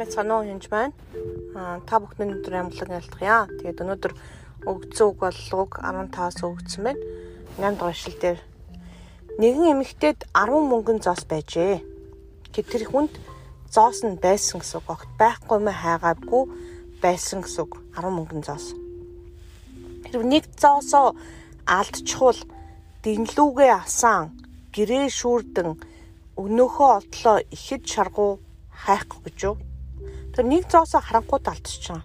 байцгаана уу хинж байна. Аа та бүхний өнөөдөр амглан ялтгая. Тэгээд өнөөдөр өгцөн үг бол уг 15-аас өгцөн байна. 8 дугаар шил дээр нэгэн эмэгтэйд 10 мөнгөн зоос байжээ. Гэт тэр хүнд зоос нь байсан гэсэн үг. Огт байхгүй мэ хайгаагүй байсан гэсэн үг. 10 мөнгөн зоос. Тэр нэг зоосоо алдчихвал дэнлүүгээ асан гэрээ шүүрдэн өнөөхөө олдлоо ихэд шаргуу хайхгүй гэж юу. Тэр нэг зоосоо харангууд алдчихсан.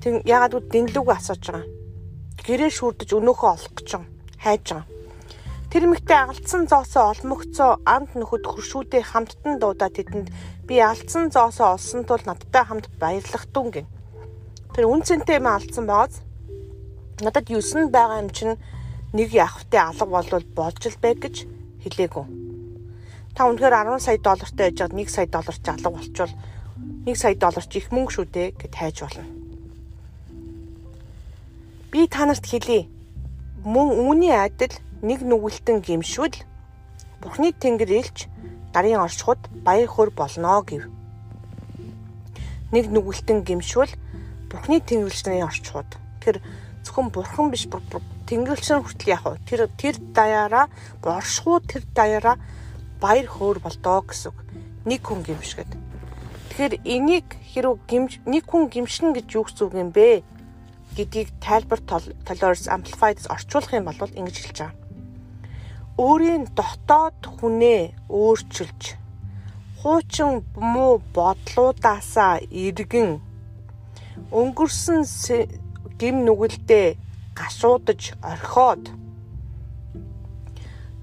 Тэг ягаад гэвэл дэнлүүг асууж байгаа. Гэрээ шүрдэж өнөөхөө олох гэж байгаа. Хайж байгаа. Тэр мэгтэй алдсан зоосоо олмогцоо амт нөхөд хуршүүдээ хамттан дуудаад тэдэнд би алдсан зоосоо олсон тул надтай хамт баярлах тун гин. Тэр үн цэнтэй юм алдсан байгааз надад 9 байгаа юм чинь нэг явахтай алга болвол болж л байг гэж хэлээгүү та үнэхээр 10 сая доллартай байж байгаад 1 сая доллар ч алга болчвол 1 сая доллар ч их мөнгө шүү дээ гэд хайж болно. Би та нарт хэлье. Мөн үүний адил нэг нүгэлтэн гимшвэл Бурхны Тэнгэр илч дарын оршихуд баяр хөөр болно гэв. Нэг нүгэлтэн гимшвэл Бурхны Тэнгэрлэгчний оршихуд тэр зөвхөн бурхан биш Тэнгэрлэгчний хүртэл яг тэр тэр даяараа боршихуд тэр даяараа баяр хөөр болдоо гэсэн. Нэг хүн гимшгэд. Тэгэхээр энийг хэрэг гимж нэг хүн гимшин гэж юу гэсэн үг юм бэ? гэдгийг тайлбар tolerance amplified орчуулах юм бол ингэж хэлж байгаа. Өөрийн дотоод хүнээ өөрчилж хуучин муу бодлуудаасаа иргэн өнгөрсөн гим нүгэлдээ гашуудаж орхиод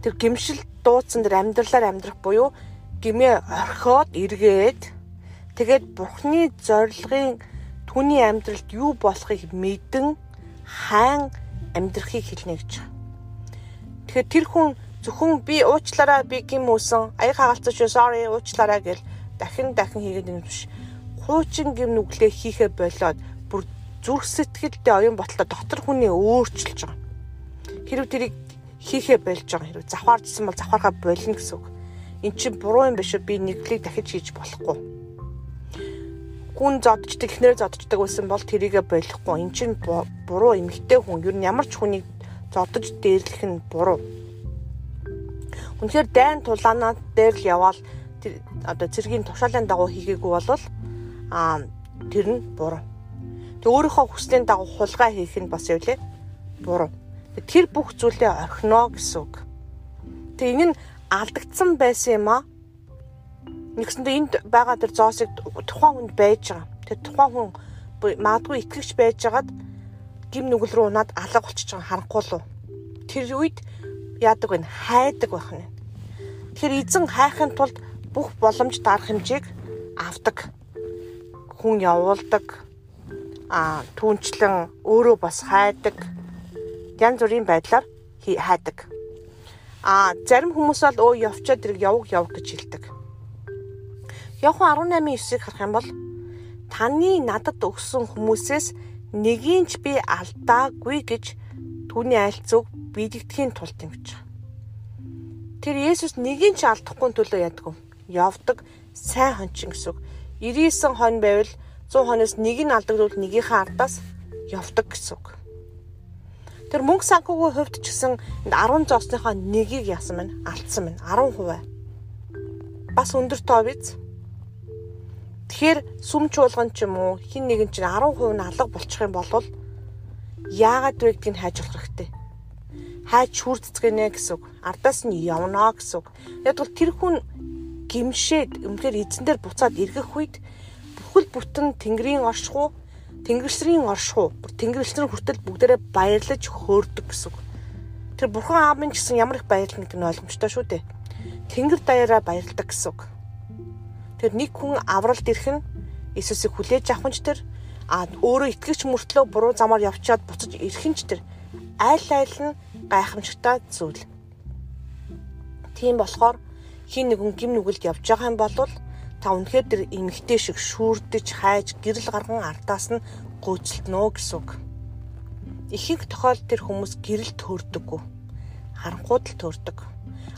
тэр гимшил дуудсан дэр амьдралаар амьдрах буюу гимээ орхиод эргээд тэгээд бурхны зорилгын түүний амьдралд юу болохыг мэдэн хайн амьдрахыг хэлнэ гэж. Тэгэхээр тэр хүн зөвхөн би уучлаарай би гим үүсэн аяг хагалцсан шүү sorry уучлаарай гэл дахин дахин хийгээд юм биш. Хуучин гим нүглээ хийхэ болоод бүр зүрх сэтгэлдээ оюун ботлоо дотор хүний өөрчилж байгаа. Хэрвээ тэрийг хийхэ болж байгаа хэрэг завхаарчсан бол завхаархаа болно гэсэн үг. Эн чинь буруу юм биш үү? Би нэглийг дахиж хийж болохгүй. Хүн зодчдаг, эхнэр зодчдаг байсан бол тэрийгэ болохгүй. Эн чинь буруу эмгтэй хүн. Юу н ямар ч хүнийг зодож дээрлэх нь буруу. Үнэхээр дайн тулаанаа дээр л яваал тэр одоо цэргийн тушаалын дагуу хийгээгүй бол аа тэр нь буруу. Тэг өөрийнхөө хүслийн дагуу хулгай хийх нь бас юу лээ? Буруу тэр бүх зүйлээ орхино гэсэн үг. Тэгээ энэ нь алдагдсан байсан юм аа. Нэгсэндээ энд байгаа тэр зоосыг тухайн хүнд байж байгаа. Тэр тухайн хүн магадгүй итгэгч байжгаад гим нүгэл рүү унаад алга болчихж байгаа харанхуй лу. Тэр үед яадаг вэ? Хайдаг байх нь. Тэгэхээр эзэн хайхын тулд бүх боломж дарах хэмжээг авдаг. Хүн явуулдаг. Аа түүнчлэн өөрөө бас хайдаг янз бүрийн байдлаар хайдаг. А зарим хүмүүс бол өө явчаад тэрийг явг явг гэж хэлдэг. Явхан 18:9-ыг харах юм бол таны надад өгсөн хүмүүсээс нэгийг ч би алдаагүй гэж түүний айлцыг бидэгдэхийн тулд юм гэж. Тэр Есүс нэгийг ч алдахгүй төлөө яддаг. Явдаг сайн хончин гэсэн үг. 99 хон байвал 100 хоноос нэг нь алдагдвал нэгийнхээ ардаас явдаг гэсэн үг. Тэр мөнгө санхүүгийн хувьд ч гэсэн 10 зоосныхоо нэгийг яасан байна? Алдсан байна. 10%. Бас өндөр тоо биз? Тэгэхээр сүм чуулган ч юм уу хин нэгэн чинь 10% нь алга болчих юм бол яагаад вэ гэдгийг хайж болох хэрэгтэй. Хайж шүрдцгэнэ гэсэн үг. Ардаас нь явна гэсэн үг. Яг бол тэр хүн гимшээд өмнөхөр эзэн дээр буцаад эргэх үед бүхэл бүтэн тэнгэрийн оршихуу Тэнгэрлэгчрийн оршихуу Тэнгэрлэгчрийн хүртэл бүгдээрээ баярлаж хөөрдөг гэсэн үг. Тэр бурхан аавын гэсэн ямар их баярлна гэдэг нь ойлгомжтой шүү дээ. Тэнгэр даяараа баярладаг гэсэн үг. Тэр нэг хүн авралт ирэх нь Иесусыг хүлээж авах нь ч тэр а өөрөө итгэгч мөртлөө буруу замаар явчаад буцаж ирэх нь ч тэр айл айл нь гайхамшигтай зүйл. Тийм болохоор хин нэгэн гим нүгэлд явж байгаа юм бол та үнэхээр тэр эмгтэй шиг шүүрдэж хайж гэрэл гарган ардаас нь гүйцэлтнө гэсэн үг. Ихэнх тохиолдолд тэр хүмүүс гэрэл төрдөггүй. харанхууд л төрдөг.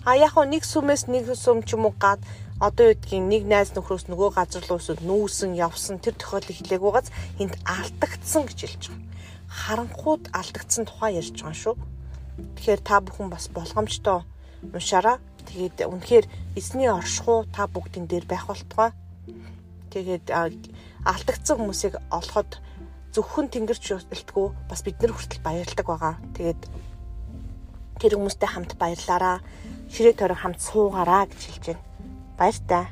А яг хөө нэг сүмээс нэг сүм ч юм уу гад одоо гэдгийг нэг найз нөхрөөс нөгөө газар руу нүүсэн явсан тэр тохиолдол эхлэег угаас энд алдагдсан гэж хэлж байгаа. Харанхууд алдагдсан тухай ярьж байгаа шүү. Тэгэхээр та бүхэн бас болгоомжтой уншаараа. Тэгээд үнэхээр эзний оршихуу та бүгдийн дээр байх болтугай. Тэгээд алдагдсан хүмүүсийг олоход зөвхөн тэнгэрч үлдгүү бас бид нар хүртэл баярлдаг байгаа. Тэгээд тэр хүмүүстэй хамт баярлаараа. Ширээ төрө хамт суугаараа гэж хэлж байна. Баяр таа.